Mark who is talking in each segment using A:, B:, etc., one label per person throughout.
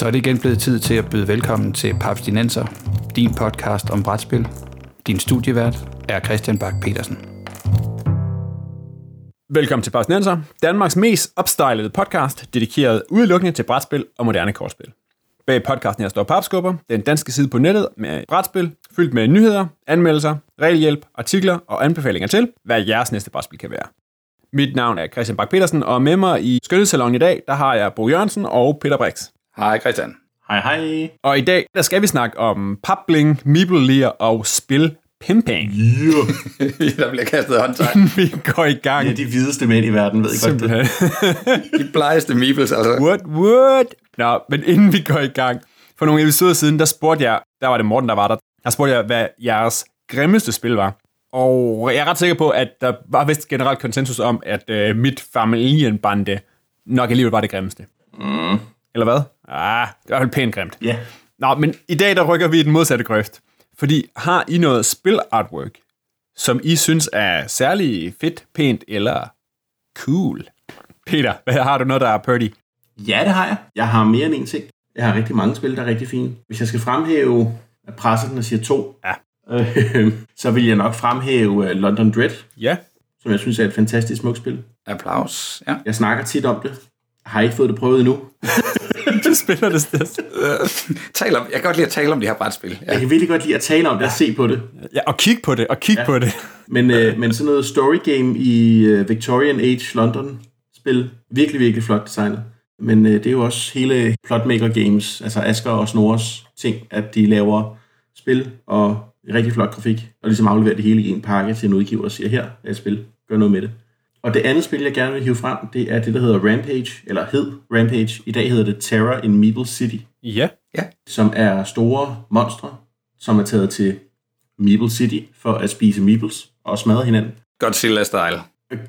A: Så er det igen blevet tid til at byde velkommen til Paps Dinenser, din podcast om brætspil. Din studievært er Christian Bak petersen
B: Velkommen til Paps Dinenser, Danmarks mest opstylede podcast, dedikeret udelukkende til brætspil og moderne kortspil. Bag podcasten her står Papskubber, den danske side på nettet med brætspil, fyldt med nyheder, anmeldelser, regelhjælp, artikler og anbefalinger til, hvad jeres næste brætspil kan være. Mit navn er Christian Bak petersen og med mig i Skønhedssalon i dag, der har jeg Bo Jørgensen og Peter Brix.
A: Hej Christian.
C: Hej hej.
B: Og i dag, der skal vi snakke om papbling, mibellier og spil pimping.
C: Yeah.
A: der bliver kastet håndtegn.
B: vi går i gang.
C: Ja, de hvideste mænd i verden, ved I godt det.
A: de blegeste meebles, altså.
B: What, what? Nå, men inden vi går i gang, for nogle episoder siden, der spurgte jeg, der var det Morten, der var der, der spurgte jeg, hvad jeres grimmeste spil var. Og jeg er ret sikker på, at der var vist generelt konsensus om, at øh, mit familienbande nok alligevel var det grimmeste.
C: Mm.
B: Eller hvad? Ah, det var vel pænt grimt.
C: Ja.
B: Nå, men i dag der rykker vi i den modsatte grøft. Fordi har I noget spil-artwork, som I synes er særlig fedt, pænt eller cool? Peter, hvad har du noget, der er pretty?
C: Ja, det har jeg. Jeg har mere end en ting. Jeg har rigtig mange spil, der er rigtig fine. Hvis jeg skal fremhæve, at presser den og siger to,
B: Ja.
C: øh, så vil jeg nok fremhæve øh, London Dread,
B: Ja.
C: som jeg synes er et fantastisk smukt spil.
A: Applaus. Ja.
C: Jeg snakker tit om det. Jeg har ikke fået det prøvet endnu.
B: Du spiller det sted.
A: Tal om, jeg kan godt lide at tale om de her brætspil. Ja.
C: Jeg kan virkelig godt lide at tale om det og se på det.
B: Ja, og kig på det, og kig ja. på det.
C: Men, øh, men sådan noget story game i øh, Victorian Age London spil, virkelig, virkelig flot designet. Men øh, det er jo også hele Plotmaker Games, altså Asker og Snores ting, at de laver spil og rigtig flot grafik, og ligesom afleverer det hele i en pakke til en udgiver og siger, her er et spil, gør noget med det. Og det andet spil, jeg gerne vil hive frem, det er det, der hedder Rampage, eller hed Rampage. I dag hedder det Terror in Meeple City,
B: Ja.
C: som er store monstre, som er taget til Meeple City for at spise meeples og smadre hinanden.
A: Godzilla-style.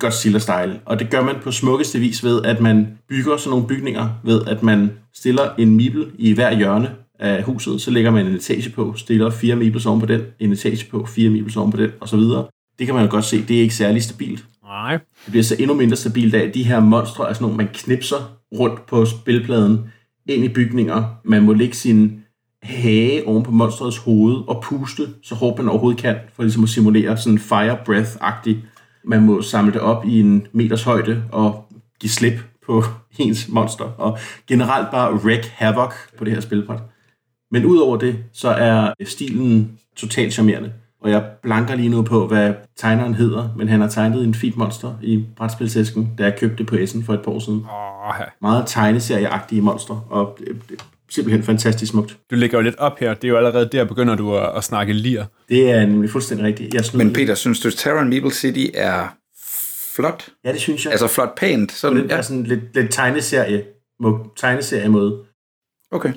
C: Godzilla-style. Og det gør man på smukkeste vis ved, at man bygger sådan nogle bygninger, ved at man stiller en meeple i hver hjørne af huset, så lægger man en etage på, stiller fire meeples oven på den, en etage på, fire meeples oven på den, og så videre. Det kan man jo godt se, det er ikke særlig stabilt.
B: Nej.
C: Det bliver så endnu mindre stabilt af, at de her monstre er sådan nogle, man knipser rundt på spilpladen ind i bygninger. Man må lægge sin hage oven på monstrets hoved og puste så hårdt man overhovedet kan, for ligesom at simulere sådan fire breath-agtigt. Man må samle det op i en meters højde og give slip på ens monster, og generelt bare wreck havoc på det her spilbræt. Men udover det, så er stilen totalt charmerende. Og jeg blanker lige nu på, hvad tegneren hedder, men han har tegnet en fint monster i brætspilsæsken, da jeg købte det på Essen for et par år siden.
B: Åh, ja.
C: Meget tegneserieagtige monster, og det, det, simpelthen fantastisk smukt.
B: Du lægger jo lidt op her. Det er jo allerede der, begynder du at, at snakke lir.
C: Det er nemlig fuldstændig rigtigt. Jeg
A: Men
C: lidt.
A: Peter, synes du, Terra Meeple City er flot?
C: Ja, det synes jeg.
A: Altså flot pænt? Sådan,
C: der
A: ja.
C: sådan lidt, lidt tegneserie, må, tegneserie-måde.
A: Okay.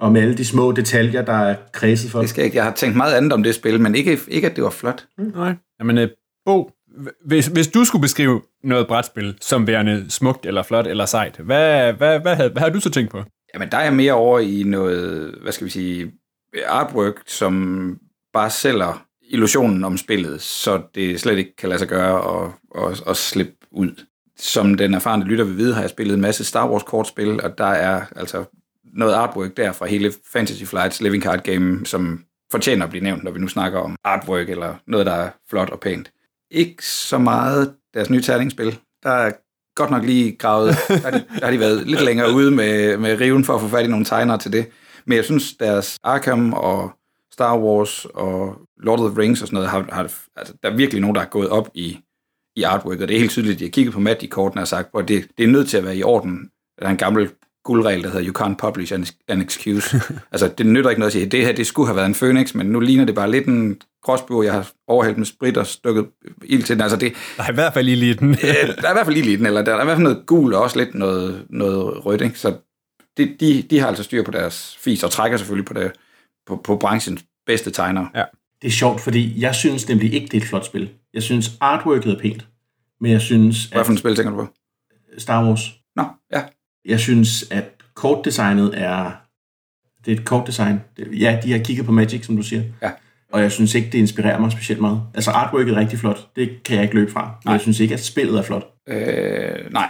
C: Og med alle de små detaljer, der er kredset for.
A: Det skal jeg ikke. Jeg har tænkt meget andet om det spil, men ikke, ikke at det var flot.
B: Nej. Jamen, øh, Bo, hvis, hvis du skulle beskrive noget brætspil som værende smukt eller flot eller sejt, hvad, hvad, hvad, havde, hvad har du så tænkt på?
A: Jamen, der er jeg mere over i noget, hvad skal vi sige, artwork, som bare sælger illusionen om spillet, så det slet ikke kan lade sig gøre at, at, at slippe ud. Som den erfarne lytter vil vide, har jeg spillet en masse Star Wars kortspil, og der er altså noget artwork der fra hele Fantasy Flights Living Card Game, som fortjener at blive nævnt, når vi nu snakker om artwork eller noget, der er flot og pænt. Ikke så meget deres nye terningsspil. Der er godt nok lige gravet, der har, de, der har de været lidt længere ude med, med riven for at få fat i nogle tegnere til det. Men jeg synes, deres Arkham og Star Wars og Lord of the Rings og sådan noget, har, har, altså, der er virkelig nogen, der er gået op i, i artwork, og det er helt tydeligt, at de har kigget på Magic-kortene og sagt, at det, det er nødt til at være i orden. Der er en gammel guldregel, der hedder, you can't publish an, an excuse. altså, det nytter ikke noget at sige, det her, det skulle have været en Phoenix, men nu ligner det bare lidt en gråsbue, jeg har overhældt med sprit og stukket ild til den. Altså, det,
B: Der er i hvert fald lige lige den.
A: der er i hvert fald lige lidt, eller der er i hvert fald noget gul og også lidt noget, noget rødt, ikke? Så de, de, de har altså styr på deres fis, og trækker selvfølgelig på, det, på, på branchens bedste tegnere.
C: Det er sjovt, fordi jeg synes nemlig ikke, det er et flot spil. Jeg synes, artworket er pænt, men jeg synes,
A: Hvad
C: at
A: for et spil tænker du på?
C: Star Wars,
A: Nå, ja.
C: Jeg synes, at kortdesignet er... Det er et kortdesign. Ja, de har kigget på Magic, som du siger.
A: Ja.
C: Og jeg synes ikke, det inspirerer mig specielt meget. Altså, artworket er rigtig flot. Det kan jeg ikke løbe fra. Men
A: Nej.
C: jeg synes ikke, at spillet er flot.
A: Øh, nej.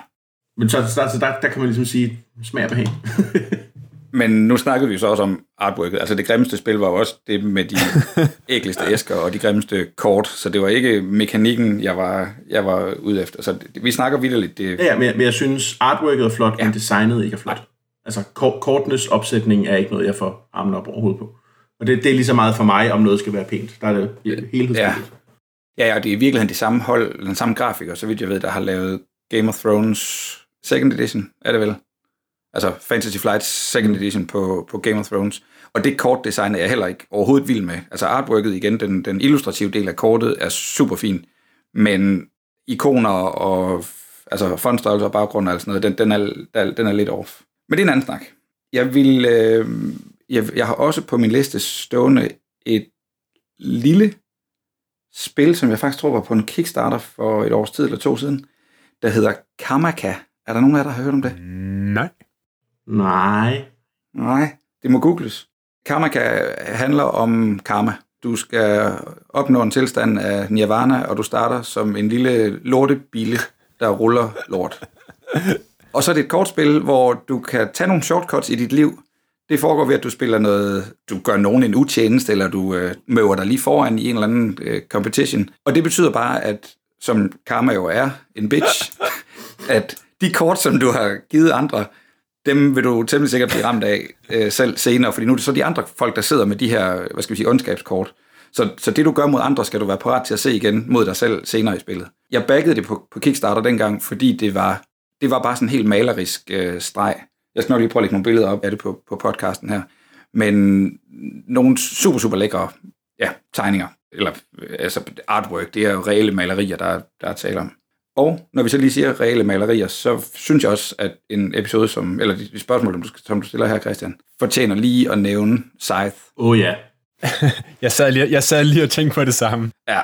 C: Men så, så, så der, der kan man ligesom sige, smag og behag.
A: Men nu snakkede vi så også om artworket. Altså det grimmeste spil var jo også det med de ægligste æsker og de grimmeste kort, så det var ikke mekanikken, jeg var, jeg var ude efter. Så det, vi snakker vidderligt. Det...
C: Ja, men jeg, men jeg synes, artworket er flot, ja. men designet ikke er flot. Altså kort, kortenes opsætning er ikke noget, jeg får armen op overhovedet på. Og det, det er lige så meget for mig, om noget skal være pænt. Der er det helhedsbilledet.
A: Ja. Ja, og det er i virkeligheden de samme hold, den samme grafiker, så vidt jeg ved, der har lavet Game of Thrones Second Edition, er det vel? Altså Fantasy Flight Second Edition på, på Game of Thrones. Og det kortdesign er jeg heller ikke overhovedet vild med. Altså artworket igen, den, den illustrative del af kortet er super fin, men ikoner og altså fondstørrelse og baggrund og sådan noget, den, den, er, den er lidt off. Men det er en anden snak. Jeg vil, øh, jeg, jeg har også på min liste stående et lille spil, som jeg faktisk tror var på en Kickstarter for et års tid eller to siden, der hedder Kamaka. Er der nogen af jer, der har hørt om det?
B: Nej.
C: Nej.
A: Nej, det må googles. Kamaka handler om karma. Du skal opnå en tilstand af nirvana, og du starter som en lille lortebile, der ruller lort. Og så er det et kortspil, hvor du kan tage nogle shortcuts i dit liv. Det foregår ved, at du spiller noget, du gør nogen en utjeneste, eller du øh, møver dig lige foran i en eller anden øh, competition. Og det betyder bare, at som karma jo er en bitch, at de kort, som du har givet andre, dem vil du temmelig sikkert blive ramt af øh, selv senere, fordi nu er det så de andre folk, der sidder med de her, hvad skal vi sige, ondskabskort. Så, så det, du gør mod andre, skal du være parat til at se igen mod dig selv senere i spillet. Jeg baggede det på, på Kickstarter dengang, fordi det var, det var bare sådan en helt malerisk øh, streg. Jeg skal nok lige prøve at lægge nogle billeder op af det på, på podcasten her. Men nogle super, super lækre ja, tegninger, eller øh, altså artwork, det er jo reelle malerier, der, der er tale om. Og når vi så lige siger reelle malerier, så synes jeg også, at en episode som, eller de spørgsmål, som du stiller her, Christian, fortjener lige at nævne Scythe.
C: Oh ja.
B: jeg, sad lige, jeg sad lige og tænkte på det samme.
A: Ja,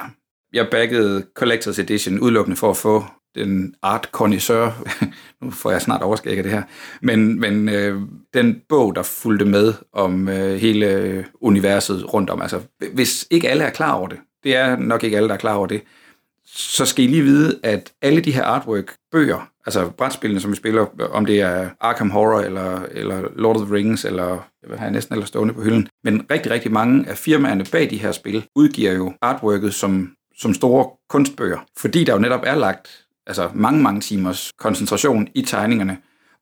A: jeg baggede Collector's Edition udelukkende for at få den art connoisseur, nu får jeg snart overskæg af det her, men, men øh, den bog, der fulgte med om øh, hele universet rundt om, altså hvis ikke alle er klar over det, det er nok ikke alle, der er klar over det, så skal I lige vide, at alle de her artwork-bøger, altså brætspillene, som vi spiller, om det er Arkham Horror, eller, eller Lord of the Rings, eller jeg har jeg næsten eller stående på hylden, men rigtig, rigtig mange af firmaerne bag de her spil udgiver jo artworket som, som store kunstbøger, fordi der jo netop er lagt altså mange, mange timers koncentration i tegningerne,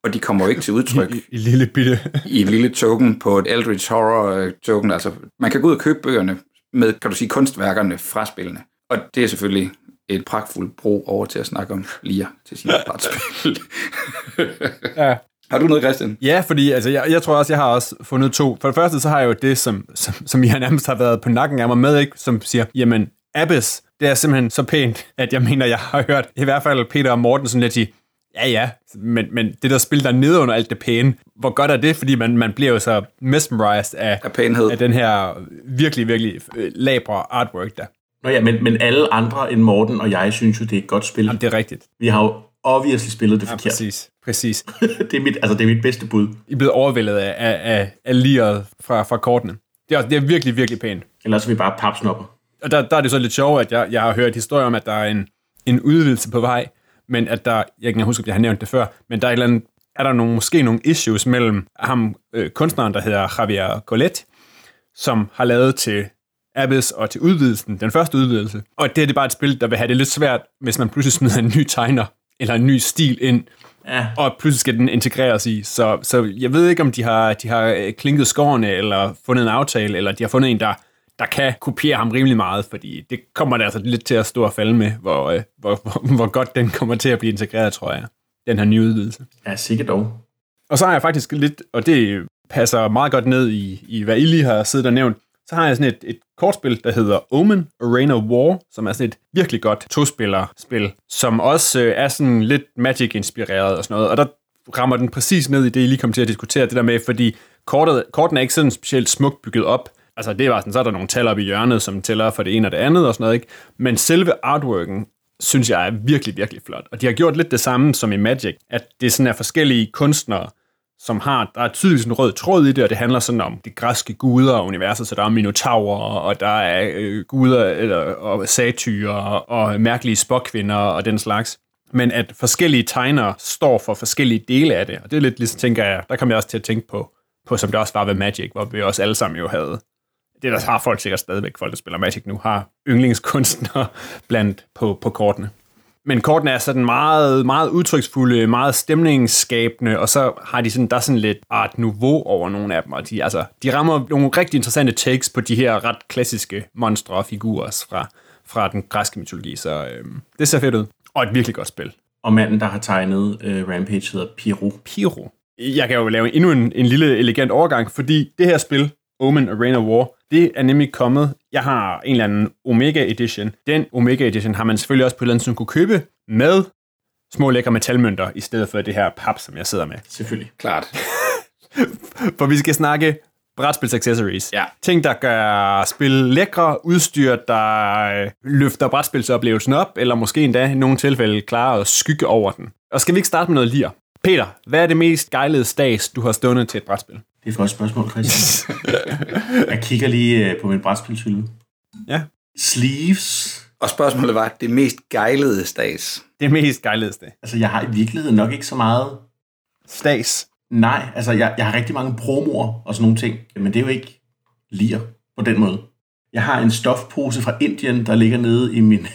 A: og de kommer jo ikke til udtryk
B: I, i, i lille bitte.
A: i en lille token på et Eldritch Horror token. Altså, man kan gå ud og købe bøgerne med, kan du sige, kunstværkerne fra spillene. Og det er selvfølgelig et pragtfuldt bro over til at snakke om Lia til sin brætspil. ja. Har du noget, Christian?
B: Ja, fordi altså, jeg, jeg tror også, jeg har også fundet to. For det første, så har jeg jo det, som, som, som jeg nærmest har været på nakken af mig med, ikke? som siger, jamen, Abyss, det er simpelthen så pænt, at jeg mener, jeg har hørt i hvert fald Peter og Mortensen lidt sige, ja ja, men, men det der spil der nede under alt det pæne, hvor godt er det, fordi man, man bliver jo så mesmerized af,
A: af, pænhed.
B: af den her virkelig, virkelig øh, labre artwork der.
C: Nå ja, men, men alle andre end Morten og jeg synes jo, det er et godt spil.
B: Jamen, det er rigtigt.
C: Vi har jo obviously spillet det
B: ja,
C: forkert.
B: præcis. præcis.
C: det, er mit, altså, det er mit bedste bud.
B: I er blevet overvældet af, af, af, af liret fra, fra kortene. Det er, det er virkelig, virkelig pænt.
C: Ellers er vi bare papsnopper.
B: Og der, der er det så lidt sjovt, at jeg, jeg har hørt historier om, at der er en, en udvidelse på vej, men at der, jeg kan huske, at jeg har nævnt det før, men der er, et eller andet, er der nogle, måske nogle issues mellem ham, øh, kunstneren, der hedder Javier Colette, som har lavet til Abyss og til udvidelsen, den første udvidelse. Og det er det bare et spil, der vil have det lidt svært, hvis man pludselig smider en ny tegner eller en ny stil ind, ja. og pludselig skal den integreres i. Så, så jeg ved ikke, om de har, de har øh, klinket skårene, eller fundet en aftale, eller de har fundet en, der, der kan kopiere ham rimelig meget, fordi det kommer der altså lidt til at stå og falde med, hvor, øh, hvor, hvor, hvor godt den kommer til at blive integreret, tror jeg, den her nye udvidelse.
C: Ja, sikkert dog.
B: Og så har jeg faktisk lidt, og det passer meget godt ned i, i hvad I lige har siddet og nævnt, så har jeg sådan et, et kortspil, der hedder Omen, Arena War, som er sådan et virkelig godt tospillerspil, som også øh, er sådan lidt Magic-inspireret og sådan noget, og der rammer den præcis ned i det, I lige kom til at diskutere, det der med, fordi kortet, korten er ikke sådan specielt smukt bygget op, altså det var sådan, så er der nogle tal op i hjørnet, som tæller for det ene og det andet og sådan noget, ikke? Men selve artworken, synes jeg er virkelig, virkelig flot. Og de har gjort lidt det samme som i Magic, at det sådan er forskellige kunstnere, som har, der er tydeligvis en rød tråd i det, og det handler sådan om de græske guder og universet, så der er minotaurer, og der er øh, guder eller, og satyrer og, og mærkelige spokvinder og den slags. Men at forskellige tegnere står for forskellige dele af det, og det er lidt ligesom, tænker jeg, der kommer jeg også til at tænke på på, som det også var ved Magic, hvor vi også alle sammen jo havde, det der har folk sikkert stadigvæk, folk der spiller Magic nu, har yndlingskunstnere blandt på, på kortene. Men kortene er sådan meget, meget udtryksfulde, meget stemningsskabende, og så har de sådan, der er sådan lidt art nouveau over nogle af dem, og de, altså, de rammer nogle rigtig interessante takes på de her ret klassiske monstre og figurer fra, fra den græske mytologi, så øh, det ser fedt ud. Og et virkelig godt spil.
C: Og manden, der har tegnet øh, Rampage, hedder Piro.
B: Piro. Jeg kan jo lave endnu en, en lille elegant overgang, fordi det her spil, Omen of War, det er nemlig kommet. Jeg har en eller anden Omega Edition. Den Omega Edition har man selvfølgelig også på et eller andet, som kunne købe med små lækre metalmønter, i stedet for det her pap, som jeg sidder med.
C: Selvfølgelig.
A: Klart.
B: For vi skal snakke brætspils accessories.
A: Ja.
B: Ting, der gør spil lækre, udstyr, der øh, løfter brætspilsoplevelsen op, eller måske endda i nogle tilfælde klarer at skygge over den. Og skal vi ikke starte med noget lir? Peter, hvad er det mest gejlede stads, du har stående til et brætspil?
C: Det er et godt spørgsmål, Christian. jeg kigger lige øh, på min brætspilshylde.
B: Ja.
C: Sleeves.
A: Og spørgsmålet var, det mest gejlede stads.
B: Det mest gejlede sted.
C: Altså, jeg har i virkeligheden nok ikke så meget...
B: Stads.
C: Nej, altså, jeg, jeg har rigtig mange promoer og sådan nogle ting, men det er jo ikke lir på den måde. Jeg har en stofpose fra Indien, der ligger nede i min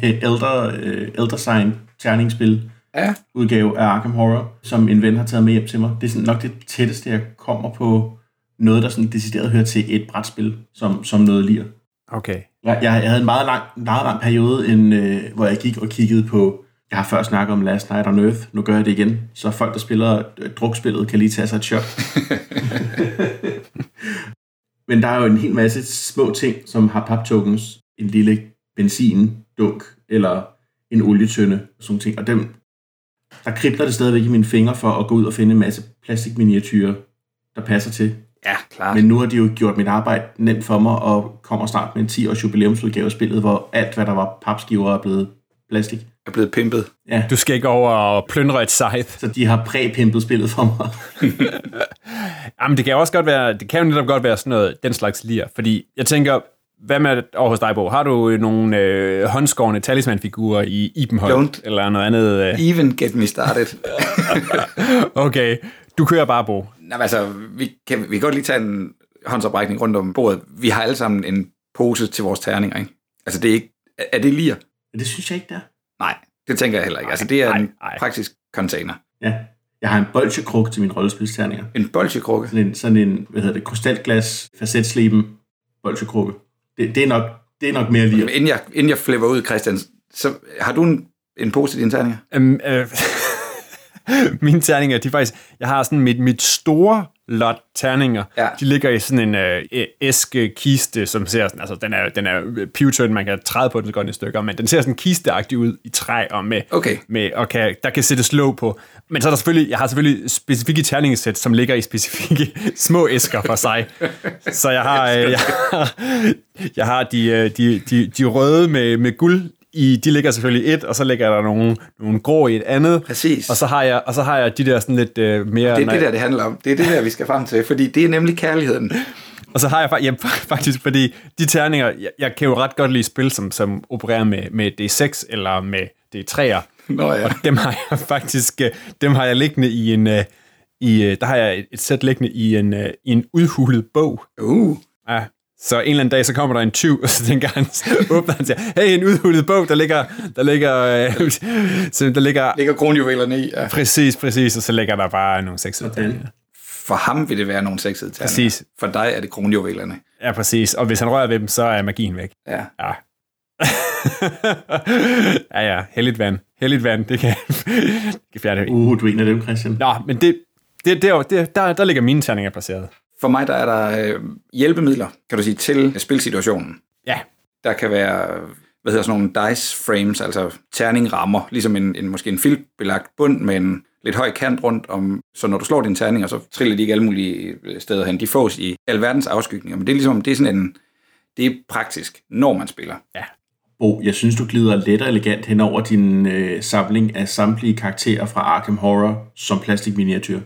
C: Elder, øh, Elder Sign terningsspil
A: Ja.
C: udgave af Arkham Horror, som en ven har taget med hjem til mig. Det er sådan nok det tætteste, jeg kommer på noget, der sådan decideret hører til et brætspil, som, som noget lir.
B: Okay.
C: Jeg, jeg havde en meget lang, meget lang periode, en, øh, hvor jeg gik og kiggede på, jeg har før snakket om Last Night on Earth, nu gør jeg det igen, så folk, der spiller øh, drukspillet, kan lige tage sig et shot. Men der er jo en hel masse små ting, som har paptokens, en lille benzindunk, eller en olietønde, og sådan ting. Og dem, der kribler det stadigvæk i mine fingre for at gå ud og finde en masse plastikminiatyrer, der passer til.
A: Ja, klart.
C: Men nu har de jo gjort mit arbejde nemt for mig, og kommer snart med en 10 års jubilæumsudgave af spillet, hvor alt, hvad der var papskiver, er blevet plastik.
A: er blevet pimpet.
C: Ja,
B: Du skal ikke over og plyndre et scythe.
C: så de har præpimpet spillet for mig.
B: Jamen, det kan jo også godt være, det kan jo netop godt være sådan noget, den slags lir. Fordi jeg tænker, hvad med over hos dig, Bo? Har du nogle øh, håndskårende talismanfigurer i Ibenholt?
A: Don't.
B: Eller noget andet? Øh?
A: Even get me started.
B: Okay, du kører bare, Bo.
A: Nå, altså, vi kan, vi kan godt lige tage en håndsoprækning rundt om bordet. Vi har alle sammen en pose til vores terninger, ikke? Altså, det er ikke... Er det lir?
C: Men det synes jeg ikke, der.
A: Nej, det tænker jeg heller ikke. Altså, det er
B: Nej,
A: en
B: nej.
A: praktisk container.
C: Ja, jeg har en bolchekruk til mine rollespilsterninger.
A: En bolchekrukke.
C: Sådan en, sådan en hvad hedder det, krystalglas, facetsliben, bolchekrukke. Det, det, er nok, det er nok mere lige.
A: Inden jeg, inden jeg flipper ud, Christian, så har du en, en pose til dine terninger?
B: Øhm, øh, mine terninger, de er faktisk... Jeg har sådan mit, mit store lot terninger.
A: Ja.
B: De ligger i sådan en øh, æske kiste, som ser sådan... Altså, den er, den er pewtern, man kan træde på den, så går den i stykker, men den ser sådan kisteagtig ud i træ og med...
A: Okay.
B: med, og kan, der kan sættes låg på. Men så er der selvfølgelig, jeg har selvfølgelig specifikke terningesæt, som ligger i specifikke små æsker for sig. Så jeg har, øh, jeg har, jeg har de, øh, de, de, de røde med, med guld i, de ligger selvfølgelig et, og så ligger der nogle, nogle grå i et andet.
A: Præcis.
B: Og så har jeg, og så har jeg de der sådan lidt øh, mere...
A: Det er det der, det handler om. Det er det der, vi skal frem til, fordi det er nemlig kærligheden.
B: Og så har jeg ja, faktisk, fordi de terninger, jeg, jeg kan jo ret godt lide spil, som, som opererer med, med D6 eller med D3'er.
A: Nå ja.
B: Og dem har jeg faktisk, øh, dem har jeg liggende i en, øh, i, øh, der har jeg et, et sæt liggende i en, i en udhulet bog.
A: Uh,
B: Ja. Så en eller anden dag, så kommer der en tyv, og så tænker han, åbner han siger, hey, en udhulet bog, der ligger, der ligger, øh, så der ligger,
A: ligger kronjuvelerne i. Ja.
B: præcis, præcis, og så ligger der bare nogle sexede
C: Sådan.
B: terninger.
A: For ham vil det være nogle sexede terninger.
B: Præcis.
A: For dig er det kronjuvelerne.
B: Ja, præcis, og hvis han rører ved dem, så er magien væk.
A: Ja.
B: Ja. ja, ja, heldigt vand. Heldigt vand, det kan, det kan fjerne det.
C: Uh, du er en af dem, Christian.
B: Nå, men det, det, det, det, der, der ligger mine terninger placeret.
A: For mig der er der øh, hjælpemidler, kan du sige, til spilsituationen.
B: Ja,
A: Der kan være, hvad hedder sådan nogle dice frames, altså terningrammer, ligesom en, en måske en filtbelagt bund med en lidt høj kant rundt om, så når du slår dine terninger, så triller de ikke alle mulige steder hen. De fås i alverdens afskygninger, men det er ligesom, det er sådan en, det er praktisk, når man spiller.
C: Bo, jeg synes, du glider let og elegant hen over din øh, samling af samtlige karakterer fra Arkham Horror som plastikminiatyr.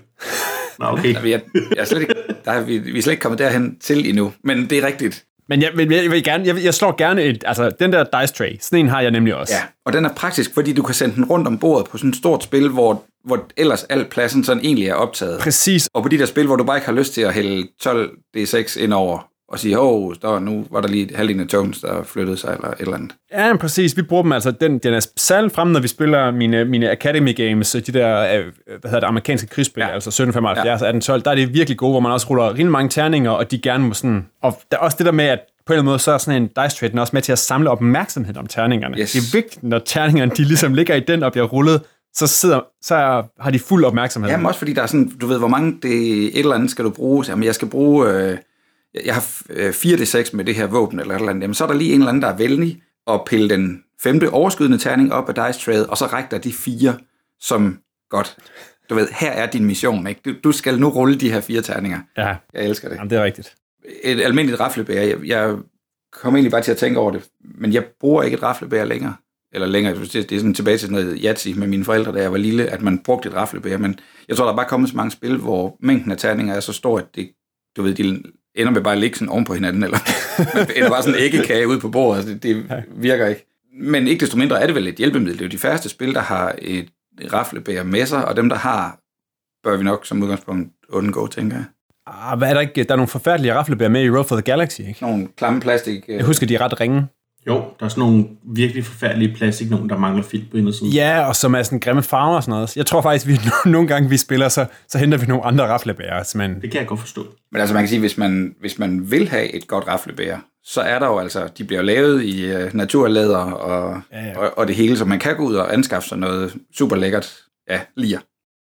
C: Nå, okay.
A: Jeg, jeg er slet ikke, der er, vi, vi er slet ikke kommet derhen til endnu, men det er rigtigt.
B: Men jeg, vil, jeg, vil gerne, jeg, jeg slår gerne et, altså den der dice tray, sådan en har jeg nemlig også.
A: Ja, og den er praktisk, fordi du kan sende den rundt om bordet på sådan et stort spil, hvor, hvor ellers al pladsen sådan egentlig er optaget.
B: Præcis.
A: Og på de der spil, hvor du bare ikke har lyst til at hælde 12 D6 ind over, og sige, åh, der, nu var der lige halvdelen af togens, der flyttede sig, eller et eller andet.
B: Ja, præcis. Vi bruger dem altså, den, den er særligt frem, når vi spiller mine, mine Academy Games, de der, øh, hvad hedder det, amerikanske krigsspil, ja. Altså 1775 ja. 1812, der er det virkelig gode, hvor man også ruller rimelig mange terninger, og de gerne må sådan, og der er også det der med, at på en eller anden måde, så er sådan en dice trade den også med til at samle opmærksomhed om terningerne.
A: Yes.
B: Det er vigtigt, når terningerne, de ligesom ligger i den og bliver rullet, så, sidder, så har de fuld opmærksomhed.
A: Jamen også fordi der er sådan, du ved, hvor mange det et eller andet skal du bruge. Så, Jamen, jeg skal bruge, øh, jeg har øh, 4D6 med det her våben, eller et eller andet. Jamen, så er der lige en eller anden, der er venlig at pille den femte overskydende terning op af dice trade, og så rækker der de fire, som godt. Du ved, her er din mission, ikke? Du, du skal nu rulle de her fire terninger.
B: Ja,
A: Jeg elsker det.
B: jamen, det er rigtigt.
A: Et almindeligt raflebær, jeg, jeg kom egentlig bare til at tænke over det, men jeg bruger ikke et raflebær længere. Eller længere, det, det er sådan tilbage til noget Yahtzee med mine forældre, da jeg var lille, at man brugte et raflebær, men jeg tror, der er bare kommet så mange spil, hvor mængden af terninger er så stor, at det, du ved, de ender med bare at ligge sådan oven på hinanden, eller man ender bare sådan en æggekage ud på bordet, altså det, det virker ikke. Men ikke desto mindre er det vel et hjælpemiddel. Det er jo de færreste spil, der har et raflebær med sig, og dem, der har, bør vi nok som udgangspunkt undgå, tænker jeg.
B: Ah, hvad er der ikke? Der er nogle forfærdelige raflebær med i Road for the Galaxy, ikke?
A: Nogle klamme plastik... øh,
B: Jeg husker, de er ret ringe.
C: Jo, der er sådan nogle virkelig forfærdelige plastik, nogen der mangler filt på indersiden.
B: Ja, og som er sådan grimme farver og sådan noget. Jeg tror faktisk, vi nogle gange, vi spiller, så, så henter vi nogle andre raflebærer. Men
C: Det kan jeg godt forstå.
A: Men altså man kan sige, hvis man, hvis man vil have et godt raflebær, så er der jo altså, de bliver lavet i uh, naturlæder og,
B: Ja,
A: ja,
B: ja.
A: ja. Og, og det hele, så man kan gå ud og anskaffe sig noget super lækkert ja, lir.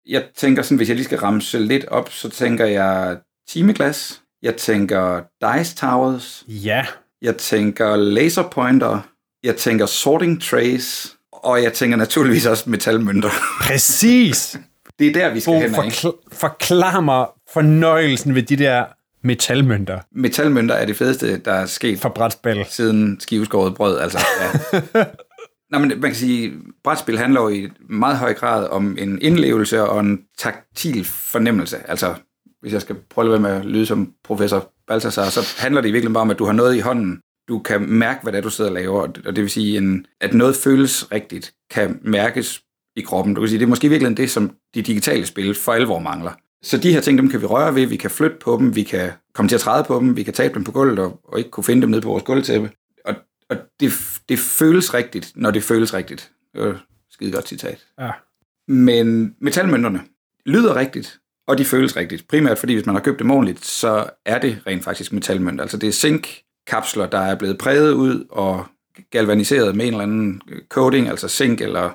A: Jeg tænker sådan, hvis jeg lige skal ramse lidt op, så tænker jeg timeglas, jeg tænker dice towers,
B: ja,
A: jeg tænker laser pointer, jeg tænker sorting trays, og jeg tænker naturligvis også metalmønter.
B: præcis.
A: Det er der, vi skal
B: Bo,
A: hen,
B: forkl- forklar mig fornøjelsen ved de der metalmønter
A: Metalmønter er det fedeste, der er sket
B: fra brætspil.
A: siden skiveskåret brød. Altså, ja. Nå, men man kan sige, brætspil handler jo i meget høj grad om en indlevelse og en taktil fornemmelse. Altså, hvis jeg skal prøve at være med at lyde som professor Balthasar, så handler det i virkeligheden bare om, at du har noget i hånden. Du kan mærke, hvad det er, du sidder og laver, og det vil sige, en, at noget føles rigtigt, kan mærkes i kroppen. Du kan sige, det er måske virkelig det, som de digitale spil for alvor mangler. Så de her ting, dem kan vi røre ved, vi kan flytte på dem, vi kan komme til at træde på dem, vi kan tabe dem på gulvet og, og ikke kunne finde dem nede på vores gulvtæppe. Og, og det, det føles rigtigt, når det føles rigtigt. Det var et skide godt citat.
B: Ja.
A: Men metalmønterne lyder rigtigt, og de føles rigtigt. Primært fordi, hvis man har købt dem ordentligt, så er det rent faktisk metalmønt. Altså det er zinkkapsler, der er blevet præget ud og galvaniseret med en eller anden øh, coating, altså zink eller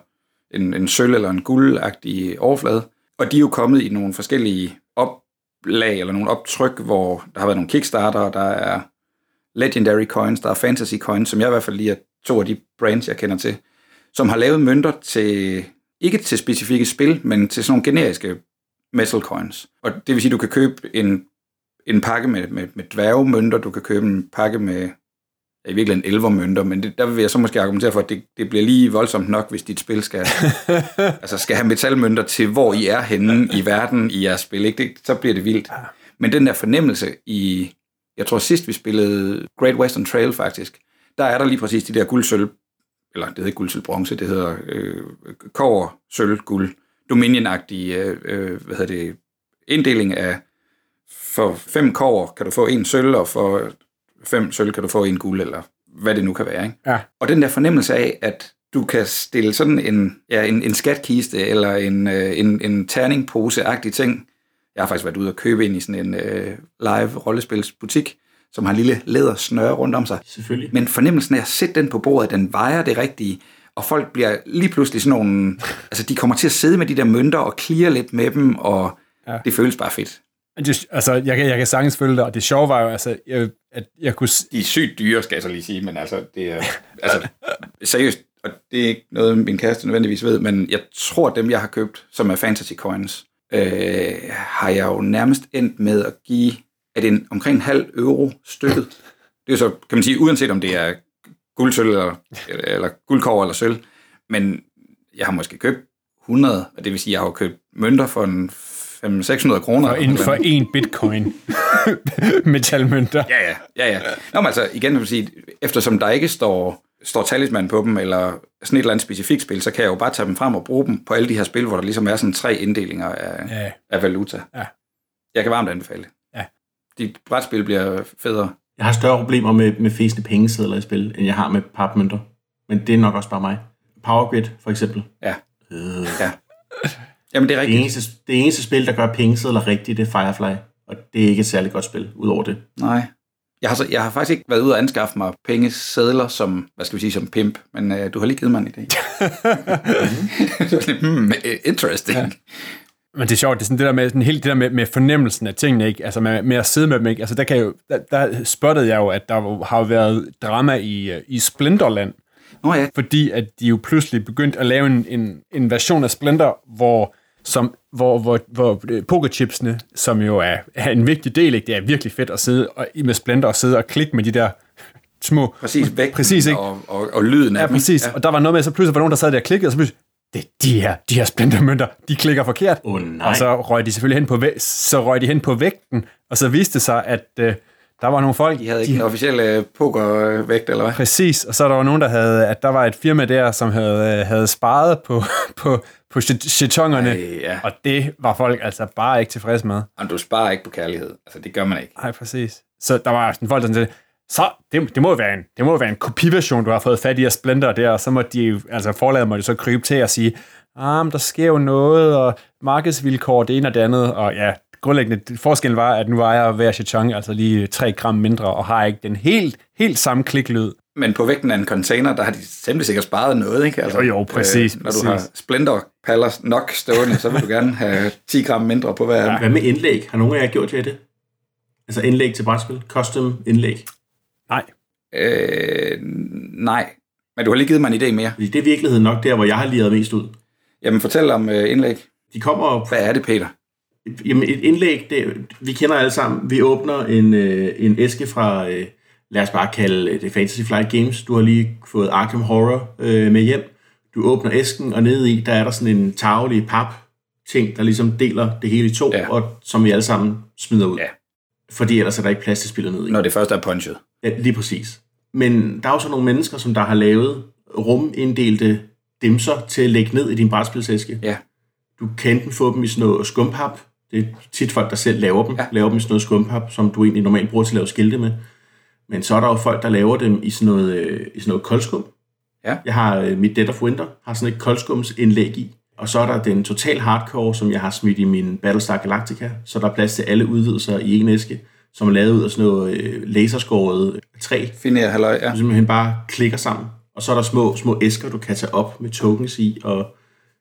A: en, en sølv eller en guldagtig overflade. Og de er jo kommet i nogle forskellige oplag eller nogle optryk, hvor der har været nogle Kickstarter, der er Legendary Coins, der er Fantasy Coins, som jeg i hvert fald lige er to af de brands, jeg kender til, som har lavet mønter til, ikke til specifikke spil, men til sådan nogle generiske metal coins. Og det vil sige, at du kan købe en, en pakke med, med, med dværgemønter, du kan købe en pakke med ja, i virkeligheden elvermønter, men det, der vil jeg så måske argumentere for, at det, det bliver lige voldsomt nok, hvis dit spil skal, altså skal have metalmønter til, hvor I er henne i verden i jeres spil. Ikke? Det, så bliver det vildt. Men den der fornemmelse i, jeg tror sidst vi spillede Great Western Trail faktisk, der er der lige præcis de der guldsølv, eller det hedder ikke guldsølv bronze, det hedder øh, kover, sølv, guld, Dominion-agtige, øh, øh, hvad hedder det, inddeling af, for fem kover kan du få en sølv, og for fem sølv kan du få en guld, eller hvad det nu kan være. Ikke?
B: Ja.
A: Og den der fornemmelse af, at du kan stille sådan en, ja, en, en skatkiste, eller en, øh, en, en terningpose-agtig ting. Jeg har faktisk været ude og købe ind i sådan en øh, live rollespilsbutik, som har en lille lædersnøre rundt om sig.
C: Selvfølgelig.
A: Men fornemmelsen af at sætte den på bordet, den vejer det rigtige, og folk bliver lige pludselig sådan nogle... altså, de kommer til at sidde med de der mønter og klire lidt med dem, og ja. det føles bare fedt.
B: Det, altså, jeg, kan, jeg kan sagtens følge det, og det sjove var jo, altså, jeg, at jeg kunne...
A: De er sygt dyre, skal jeg så lige sige, men altså, det er... altså, seriøst, og det er ikke noget, min kæreste nødvendigvis ved, men jeg tror, at dem, jeg har købt, som er fantasy coins, øh, har jeg jo nærmest endt med at give, er det en, omkring en halv euro stykket. Det er så, kan man sige, uanset om det er guld, sølv, eller, eller, eller guldkår eller sølv, men jeg har måske købt 100, og det vil sige, at jeg har købt mønter for en 500-600 kroner.
B: Og inden for en bitcoin metalmønter.
A: Ja, ja, ja, ja. Nå, men altså, igen vil sige, eftersom der ikke står, står talisman på dem, eller sådan et eller andet specifikt spil, så kan jeg jo bare tage dem frem og bruge dem på alle de her spil, hvor der ligesom er sådan tre inddelinger af,
B: Ja.
A: af valuta.
B: Ja.
A: Jeg kan varmt anbefale det.
B: Ja.
A: De brætspil bliver federe.
C: Jeg har større problemer med, med fæsende pengesedler i spil, end jeg har med papmønter. Men det er nok også bare mig. Power Grid, for eksempel.
A: Ja.
C: Øh.
A: ja. Jamen, det er
C: Det
A: rigtigt.
C: eneste, det eneste spil, der gør pengesedler rigtigt, det er Firefly. Og det er ikke et særligt godt spil, udover det.
A: Nej. Jeg har, så, jeg har faktisk ikke været ude og anskaffe mig pengesedler som, hvad skal vi sige, som pimp, men øh, du har lige givet mig en idé. Det var hmm, interesting. Ja.
B: Men det er sjovt, det er sådan det der med, sådan helt det der med, med fornemmelsen af tingene, ikke? Altså med, med at sidde med dem, ikke? Altså der, kan jo, der, der spottede jeg jo, at der har været drama i, øh, i Splinterland,
A: Nå ja,
B: fordi at de jo pludselig begyndte at lave en, en, en version af Splinter, hvor, som, hvor, hvor, hvor øh, pokerchipsene, som jo er, er en vigtig del, ikke? det er virkelig fedt at sidde og, med Splinter og sidde og klikke med de der små...
A: præcis vægten
B: Præcis, ikke?
A: Og, og, og lyden af
B: Ja,
A: dem.
B: præcis.
A: Ja.
B: Og der var noget med, så pludselig var nogen, der sad der og klikkede, og så pludselig, det, de her, de her splintermønter, de klikker forkert.
C: Åh, nej.
B: Og så røg de selvfølgelig hen på, væ- så røg de hen på vægten, og så viste det sig, at øh, der var nogle folk,
A: De havde ikke en officiel øh, pokervægt, eller hvad?
B: Præcis, og så er der jo nogen, der havde, at der var et firma der, som havde, øh, havde sparet på, på, på chet- chetongerne,
A: Ej, ja.
B: og det var folk altså bare ikke tilfredse med.
A: Jamen, du sparer ikke på kærlighed. Altså, det gør man ikke.
B: Nej, præcis. Så der var sådan folk, der sådan, så det, det, må være en, det må være en kopiversion, du har fået fat i af Splendor der, og så må de, altså forlaget må de så krybe til og sige, ah, men der sker jo noget, og markedsvilkår, det ene og det andet, og ja, grundlæggende, forskellen var, at nu ejer hver chetong altså lige 3 gram mindre, og har ikke den helt, helt samme kliklyd.
A: Men på vægten af en container, der har de temmelig sikkert sparet noget, ikke? Altså,
B: Jo, jo, præcis,
A: når
B: præcis.
A: du har splinterpaller nok stående, så vil du gerne have 10 gram mindre på hver dem.
C: Hvad med indlæg? Har nogen af jer gjort jer det? Altså indlæg til brætspil? Custom indlæg?
B: Nej,
A: Øh, nej. Men du har lige givet mig en idé mere.
C: Fordi det er virkeligheden nok der, hvor jeg har liret mest ud.
A: Jamen, fortæl om øh, indlæg.
C: De kommer
A: Hvad er det, Peter?
C: Jamen et indlæg, det, vi kender alle sammen. Vi åbner en, øh, en æske fra, øh, lad os bare kalde det Fantasy Flight Games. Du har lige fået Arkham Horror øh, med hjem. Du åbner æsken, og nede i, der er der sådan en tagelig pap ting, der ligesom deler det hele i to,
A: ja.
C: og som vi alle sammen smider ud.
A: Ja.
C: Fordi ellers er der ikke plads til spillet ned i.
A: Når det først er punchet.
C: Ja, lige præcis. Men der er jo så nogle mennesker, som der har lavet ruminddelte dimser til at lægge ned i din brætspilsæske.
A: Ja.
C: Du kan enten få dem i sådan noget skumpap. Det er tit folk, der selv laver dem.
A: Ja.
C: Laver dem i sådan noget skumpap, som du egentlig normalt bruger til at lave skilte med. Men så er der jo folk, der laver dem i sådan noget, øh, i sådan noget koldskum.
A: Ja.
C: Jeg har øh, mit Dead of Winter, har sådan et koldskumsindlæg i. Og så er der den total hardcore, som jeg har smidt i min Battlestar Galactica. Så der er plads til alle udvidelser i en æske, som er lavet ud af sådan noget øh, laserskåret træ,
A: Finer halløj, ja.
C: du simpelthen bare klikker sammen. Og så er der små, små æsker, du kan tage op med tokens i. Og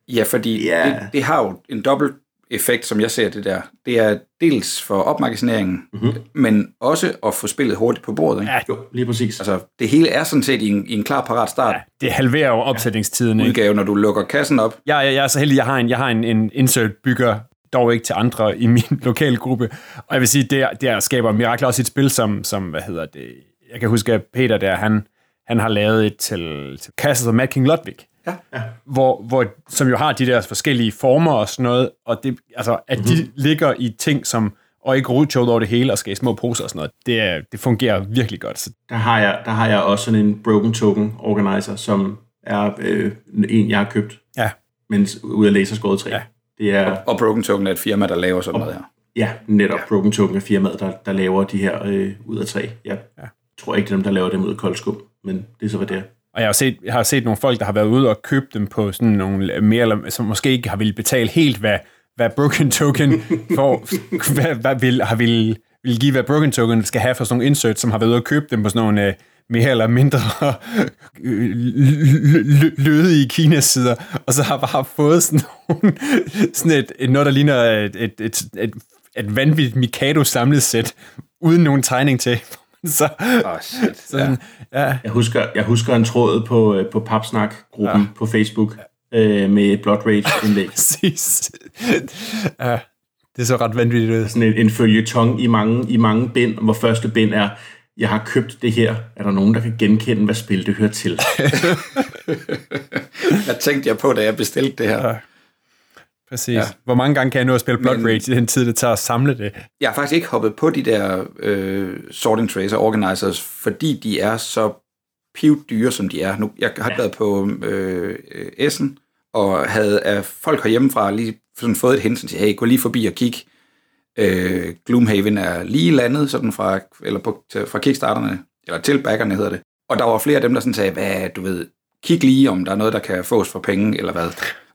A: Ja, fordi
C: Ja.
A: det, det har jo en dobbelt effekt, som jeg ser det der. Det er dels for opmagasineringen, mm-hmm. men også at få spillet hurtigt på bordet. Ikke?
B: ja,
C: jo, lige præcis.
A: Altså, det hele er sådan set i en, i en klar parat start
B: ja, det halverer jo opsætningstiden. Ikke?
A: udgave, når du lukker kassen op.
B: Jeg, jeg, jeg er så heldig, jeg har en, jeg har en, en insert bygger, dog ikke til andre i min lokale gruppe. Og jeg vil sige, det, det er- skaber mirakler også et spil, som, som, hvad hedder det, jeg kan huske, at Peter der, han, han har lavet et til, til Castles of Mad King Ludwig.
A: Ja.
C: Ja.
B: Hvor, hvor, som jo har de der forskellige former og sådan noget, og det, altså, at de
C: Mhm.
B: ligger i ting, som, og ikke rutschot over det hele, og skal i små poser og sådan noget, det, er, det fungerer virkelig godt. Så,
C: Der har, jeg, der har jeg også sådan en Broken Token Organizer, som er øh, en, jeg har købt,
B: ja,
C: mens ud af laserskåret træ.
B: Ja.
C: Det er,
A: Og Broken Token er et firma, der laver sådan noget her.
C: ja, netop ja. Broken Token er firmaet, der, der laver de her øh, ud af træ. Jeg ja. tror ikke, det er dem, der laver dem ud af koldskum, men det er så, hvad det er.
B: Og jeg har, set, jeg har set nogle folk, der har været ude og købt dem på sådan nogle mere, eller, som måske ikke har ville betale helt, hvad, hvad Broken Token for, hvad, hvad vil, har ville, vil give, hvad Broken Token skal have for sådan nogle inserts, som har været ude og købe dem på sådan nogle øh, mere eller mindre øh, lødige Kina-sider, og så har bare fået sådan, nogle, sådan et, et, noget, der ligner et, et, et, et, et vanvittigt Mikado samlet sæt, uden nogen tegning til. Så,
A: oh, shit.
B: så sådan, ja. ja.
C: Jeg husker, jeg husker en tråd på, øh, på Papsnak-gruppen ja. på Facebook øh, med et Blood Rage-indlæg.
B: Præcis. ja, det så ret vanvittigt ud.
C: sådan en, en følgetong i mange, i mange bind, hvor første bind er, jeg har købt det her. Er der nogen, der kan genkende, hvad spil det hører til?
A: Hvad tænkte jeg på, da jeg bestilte det her?
B: Præcis. Ja. Hvor mange gange kan jeg nå at spille Blood
A: Men-
B: Rage i den tid, det tager at samle det?
A: Jeg har faktisk ikke hoppet på de der øh, sorting trays og organizers, fordi de er så pivdyre, som de er. Nu, jeg har ja. været på øh, Essen, og havde af folk herhjemmefra lige sådan fået et hint, til, hey, gå lige forbi og kig. Øh, Gloomhaven er lige landet sådan fra, eller på, til, fra kickstarterne, eller til backerne hedder det. Og der var flere af dem, der sådan sagde, hvad, du ved, kig lige, om der er noget, der kan fås for penge, eller hvad.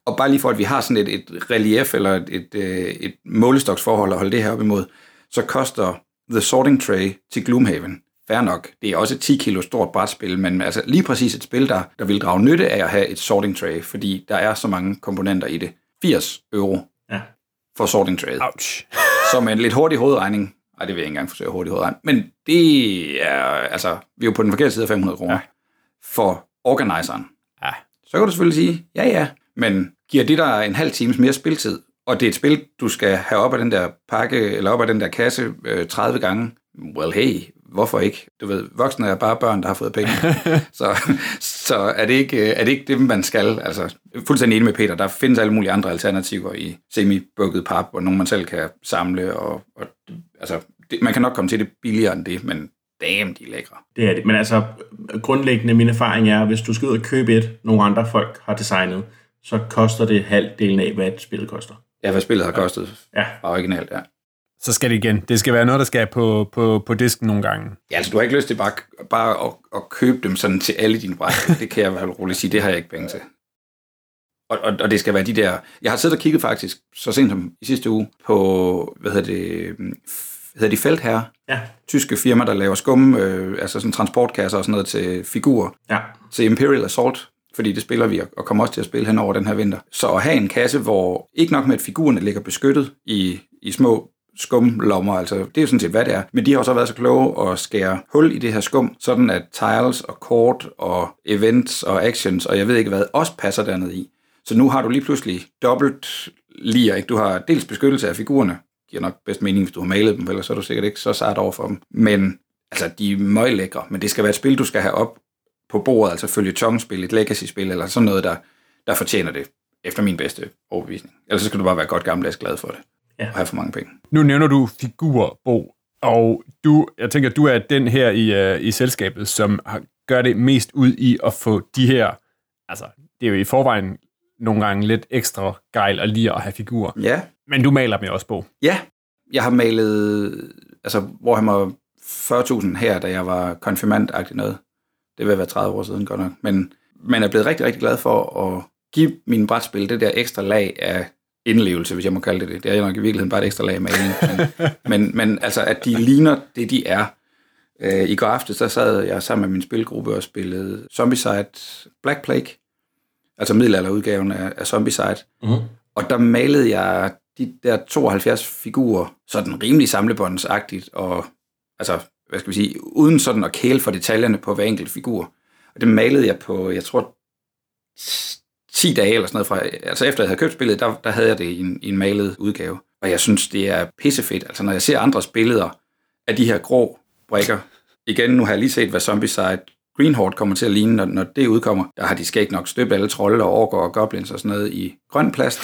A: Og bare lige for, at vi har sådan et, et relief, eller et, et, øh, et målestoksforhold at holde det her op imod, så koster The Sorting Tray til Gloomhaven, fair nok, det er også et 10 kilo stort brætspil, men altså lige præcis et spil, der, der vil drage nytte af at have et sorting tray, fordi der er så mange komponenter i det. 80 euro
C: Ja.
A: for sorting tray,
B: Ouch.
A: som er en lidt hurtig hovedregning. Ej, det vil jeg ikke engang forsøge hurtig hovedregning. Men det er, altså, vi er jo på den forkerte side af 500 kroner.
B: Ja.
A: For organiseren.
B: Ja.
A: Så kan du selvfølgelig sige, ja ja, men giver det dig en halv times mere spiltid, og det er et spil, du skal have op af den der pakke, eller op af den der kasse øh, 30 gange, well hey, hvorfor ikke? Du ved, voksne er bare børn, der har fået penge. så så er, det ikke, øh, er det ikke det, man skal? Altså, fuldstændig enig med Peter, der findes alle mulige andre alternativer i semi-bukket pap, og nogle man selv kan samle, og, og altså, det, man kan nok komme til det billigere end det, men damn, de er lækre.
C: Det er det. Men altså, grundlæggende min erfaring er, at hvis du skal ud og købe et, nogle andre folk har designet, så koster det halvdelen af, hvad et spil koster.
A: Ja, hvad spillet har kostet.
C: Ja.
A: Originalt, ja.
B: Så skal det igen. Det skal være noget, der skal på, på, på disken nogle gange.
A: Ja, altså, du har ikke lyst til bare, bare at, at købe dem sådan til alle dine bræt. Det kan jeg vel roligt sige, det har jeg ikke penge til. Og, og, og det skal være de der... Jeg har siddet og kigget faktisk, så sent som i sidste uge, på, hvad hedder det, f- hedder de Feldherre,
C: Ja.
A: tyske firma, der laver skum, øh, altså sådan transportkasser og sådan noget til figurer,
C: Ja.
A: til Imperial Assault, fordi det spiller vi, og kommer også til at spille hen over den her vinter. Så at have en kasse, hvor ikke nok med, at figurerne ligger beskyttet i, i små skumlommer, altså det er jo sådan set, hvad det er. Men de har jo så været så kloge at skære hul i det her skum, sådan at tiles og kort og events og actions, og jeg ved ikke hvad, også passer dernede i. Så nu har du lige pludselig dobbelt lir, ikke? Du har dels beskyttelse af figurerne, giver nok bedst mening, hvis du har malet dem, ellers så er du sikkert ikke så sart over for dem. Men altså, de er møglækre, men det skal være et spil, du skal have op på bordet, altså følge tongspil, et legacy-spil, eller sådan noget, der, der fortjener det, efter min bedste overbevisning. Ellers så skal du bare være godt gammeldags glad for det,
C: Ja.
A: og have for mange penge.
B: Nu nævner du figurer, Bo, og du, jeg tænker, du er den her i, uh, i selskabet, som har, gør det mest ud i at få de her, altså det er jo i forvejen nogle gange lidt ekstra gejl og lige at have figurer.
A: Ja,
B: Men du maler dem jo også, Bo.
A: Ja, jeg har malet, altså hvor han var 40.000 her, da jeg var konfirmand noget. Det vil være 30 år siden godt nok. Men man er blevet rigtig, rigtig glad for at give mine brætspil det der ekstra lag af indlevelse, hvis jeg må kalde det det. Det er jo nok i virkeligheden bare et ekstra lag af maling. Men, men, men altså, at de ligner det, de er. Øh, I går aftes, der sad jeg sammen med min spilgruppe og spillede Zombicide Black Plague, altså middelalderudgaven af, af Zombicide.
C: Mm-hmm.
A: Og der malede jeg de der 72 figurer sådan rimelig samlebåndsagtigt, og altså, hvad skal vi sige, uden sådan at kæle for detaljerne på hver enkelt figur. Og det malede jeg på, jeg tror, 10 dage eller sådan noget fra, altså efter jeg havde købt spillet, der, der havde jeg det i en, i en malet udgave. Og jeg synes, det er pissefedt. Altså når jeg ser andres billeder af de her grå brikker, igen, nu har jeg lige set, hvad Zombieside Green Horde kommer til at ligne, når, når det udkommer. Der har de skægt nok støbt alle trolde og orker og goblins og sådan noget i grøn plast.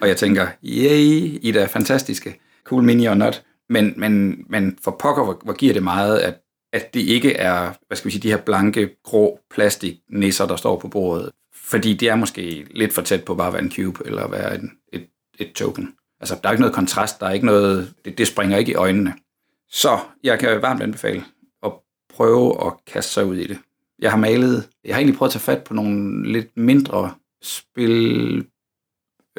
A: og jeg tænker, yay, I er fantastiske. Cool mini og not. Men, men, men for pokker, hvor, hvor giver det meget, at, at det ikke er, hvad skal vi sige, de her blanke, grå plastiknisser, der står på bordet. Fordi det er måske lidt for tæt på bare at være en cube, eller at være en, et, et token. Altså, der er ikke noget kontrast, der er ikke noget, det, det springer ikke i øjnene. Så jeg kan varmt anbefale at prøve at kaste sig ud i det. Jeg har malet, jeg har egentlig prøvet at tage fat på nogle lidt mindre spil,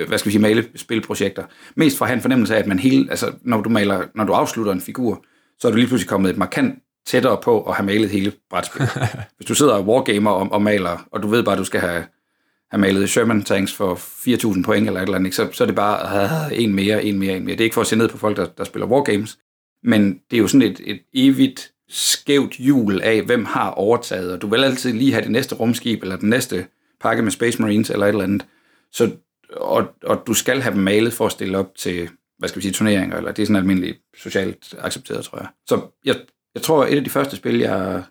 A: hvad skal vi sige, malespilprojekter. Mest for at have en fornemmelse af, at man hele, altså når du maler, når du afslutter en figur, så er du lige pludselig kommet et markant tættere på at have malet hele brætspillet. Hvis du sidder og wargamer og, og maler, og du ved bare, at du skal have, have malet Sherman tanks for 4.000 point eller et eller andet? Så, så er det bare uh, en mere, en mere, en mere. Det er ikke for at se ned på folk, der, der spiller wargames, men det er jo sådan et, et evigt skævt hjul af, hvem har overtaget, og du vil altid lige have det næste rumskib, eller den næste pakke med Space Marines, eller et eller andet. Så, og, og du skal have dem malet for at stille op til, hvad skal vi sige, turneringer, eller det er sådan almindeligt socialt accepteret, tror jeg. Så jeg, jeg tror, et af de første spil, jeg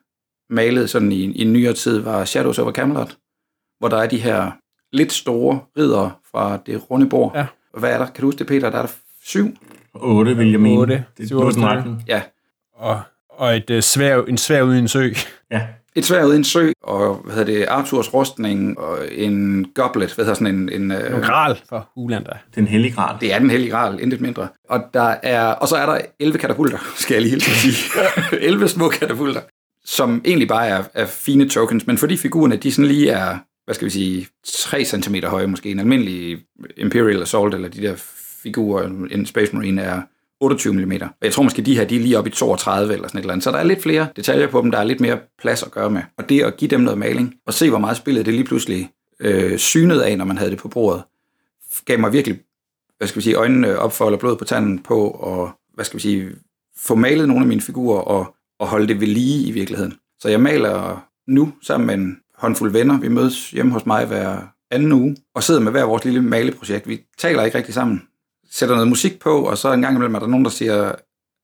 A: malede sådan i, i en nyere tid, var Shadows over Camelot, hvor der er de her lidt store ridder fra det runde bord,
B: Ja.
A: hvad er der? Kan du huske det, Peter? Der er der syv?
C: 8, vil jeg mene.
B: Otte.
C: Det
B: Syv,
C: er
B: otte.
A: Ja.
B: Og, og et, øh, svær, en svær ude i en sø.
C: Ja.
A: Et svær uden en sø, og hvad hedder det, Arthurs rustning, og en goblet, hvad hedder sådan en... en
B: En
A: øh,
B: gral for Ulander.
C: Den hellige grad.
A: det er den hellige gral, intet mindre. Og, der er, og så er der 11 katapulter, skal jeg lige hilse sige. 11 små katapulter, som egentlig bare er, er fine tokens, men fordi figurerne, de sådan lige er, hvad skal vi sige, 3 cm høje måske. En almindelig Imperial Assault, eller de der figurer, en Space Marine er 28 mm. Og jeg tror måske, de her de er lige oppe i 32 eller sådan et eller andet. Så der er lidt flere detaljer på dem, der er lidt mere plads at gøre med. Og det at give dem noget maling, og se hvor meget spillet det lige pludselig øh, synede af, når man havde det på bordet, gav mig virkelig, hvad skal vi sige, øjnene op for, eller blod på tanden på, og hvad skal vi sige, få malet nogle af mine figurer, og, og holde det ved lige i virkeligheden. Så jeg maler nu sammen med en håndfuld venner. Vi mødes hjemme hos mig hver anden uge, og sidder med hver vores lille maleprojekt. Vi taler ikke rigtig sammen. Sætter noget musik på, og så en gang imellem er der nogen, der siger,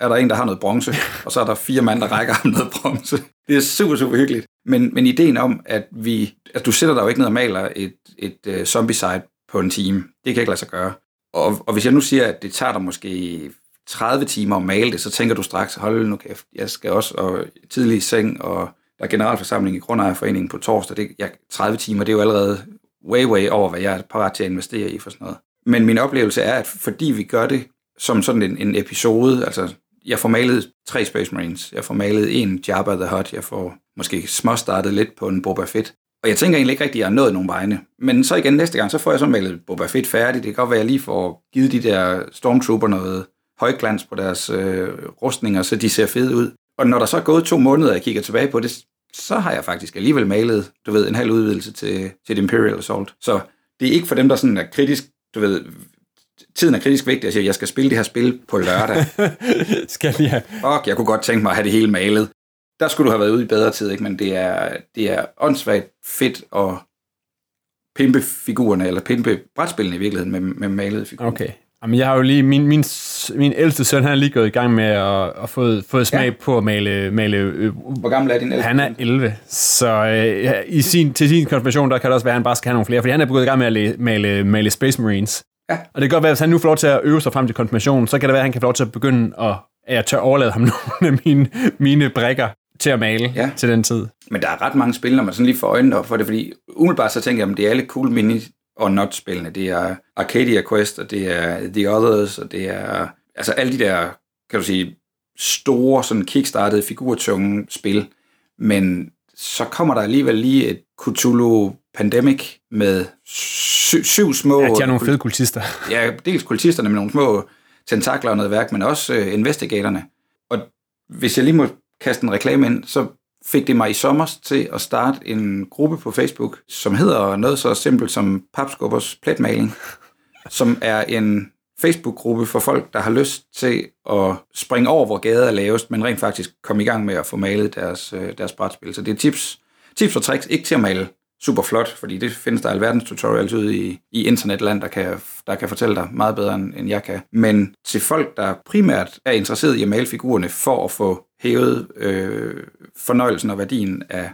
A: er der en, der har noget bronze, og så er der fire mand, der rækker ham noget bronze. Det er super, super hyggeligt. Men, men ideen om, at vi, at du sætter dig jo ikke ned og maler et, et uh, zombie-site på en time, det kan ikke lade sig gøre. Og, og hvis jeg nu siger, at det tager dig måske 30 timer at male det, så tænker du straks, hold nu kæft, jeg skal også og tidlig i seng, og der er generalforsamling i Grundejerforeningen på torsdag. Det, jeg, 30 timer, det er jo allerede way, way over, hvad jeg er parat til at investere i for sådan noget. Men min oplevelse er, at fordi vi gør det som sådan en, en episode, altså jeg får malet tre Space Marines, jeg får malet en Jabba the Hutt, jeg får måske småstartet lidt på en Boba Fett, og jeg tænker egentlig ikke rigtig, at jeg har nået nogen vegne. Men så igen næste gang, så får jeg så malet Boba Fett færdigt. Det kan godt være, at jeg lige får givet de der Stormtrooper noget højglans på deres øh, rustninger, så de ser fede ud. Og når der så er gået to måneder, og jeg kigger tilbage på det, så har jeg faktisk alligevel malet, du ved, en halv udvidelse til, til et Imperial Assault. Så det er ikke for dem, der sådan er kritisk, du ved, tiden er kritisk vigtig. Jeg siger, jeg skal spille det her spil på lørdag.
B: Skal vi have...
A: Fuck, jeg kunne godt tænke mig at have det hele malet. Der skulle du have været ude i bedre tid, ikke? men det er, det er åndssvagt fedt at pimpe figurerne, eller pimpe brætspillene i virkeligheden med, med malede figurer.
B: Okay. Jamen, jeg har jo lige... Min, min, min ældste søn, han er lige gået i gang med at, at få, få smag Ja. på at male... male øh,
A: Hvor gammel er din ældste?
B: han er 11, så øh, i sin, til sin konfirmation, der kan det også være, at han bare skal have nogle flere, fordi han er begyndt i gang med at læ- male, male Space Marines.
A: Ja.
B: Og det kan godt være, at hvis han nu får lov til at øve sig frem til konfirmationen, så kan det være, at han kan få lov til at begynde at, at jeg tør overlade ham nogle af mine, mine brækker til at male
A: Ja.
B: til den tid.
A: Men der er ret mange spil, når man sådan lige får øjnene op for det, fordi umiddelbart så tænker jeg, at det er alle cool mini og not spillene. Det er Arcadia Quest, og det er The Others, og det er altså alle de der, kan du sige, store, sådan kickstartede, figurtunge spil. Men så kommer der alligevel lige et Cthulhu Pandemic med sy- syv små...
B: Ja, de har nogle fede kultister.
A: Ja, dels kultisterne med nogle små tentakler og noget værk, men også øh, investigatorerne. Og hvis jeg lige må kaste en reklame ind, så fik det mig i sommer til at starte en gruppe på Facebook, som hedder noget så simpelt som Papskubbers pletmaling, som er en Facebook-gruppe for folk, der har lyst til at springe over, hvor gader er lavest, men rent faktisk komme i gang med at få malet deres, øh, deres brætspil. Så det er tips, tips og tricks, ikke til at male super flot, fordi det findes der alverdens tutorials ude i, i internetland, der kan, der kan fortælle dig meget bedre, end end jeg kan. Men til folk, der primært er interesseret i at male figurerne for at få hævet øh, fornøjelsen og værdien af,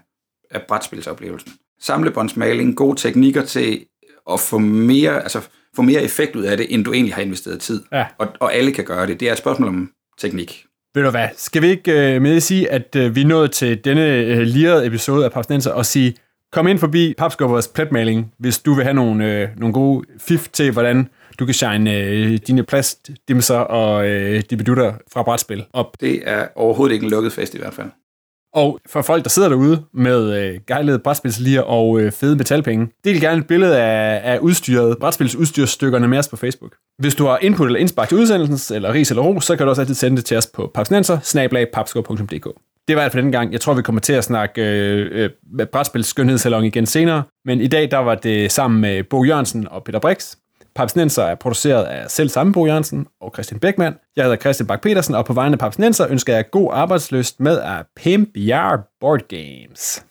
A: af brætspilsoplevelsen. Samlebåndsmaling, gode teknikker til at få mere, altså få mere effekt ud af det, end du egentlig har investeret tid.
B: Ja.
A: Og, og alle kan gøre det. Det er et spørgsmål om teknik.
B: Ved du hvad, skal vi ikke øh, med sige, at øh, vi er nået til denne øh, lirede episode af Papsnenser og sige, kom ind forbi Papskubbers pletmaling, hvis du vil have nogle, øh, nogle gode fif til, hvordan du kan shine øh, dine plastdimser og øh, dibedutter fra brætspil op.
A: Det er overhovedet ikke en lukket fest i hvert fald.
B: Og for folk, der sidder derude med øh, gejlede brætspilslier og øh, fede metalpenge, del gerne et billede af, af udstyret, brætspilsudstyrsstykkerne med os på Facebook. Hvis du har input eller indspark til udsendelsen, eller ris eller ros, så kan du også altid sende det til os på papsnenser Det var alt for denne gang. Jeg tror, vi kommer til at snakke øh, øh, brætspils skønhedssalon igen senere. Men i dag, der var det sammen med Bo Jørgensen og Peter Brix. Papsnenser er produceret af selv samme Bo Jørgensen og Christian Beckmann. Jeg hedder Christian Bak petersen og på vegne af Papsnenser ønsker jeg god arbejdsløst med at pimp your board games.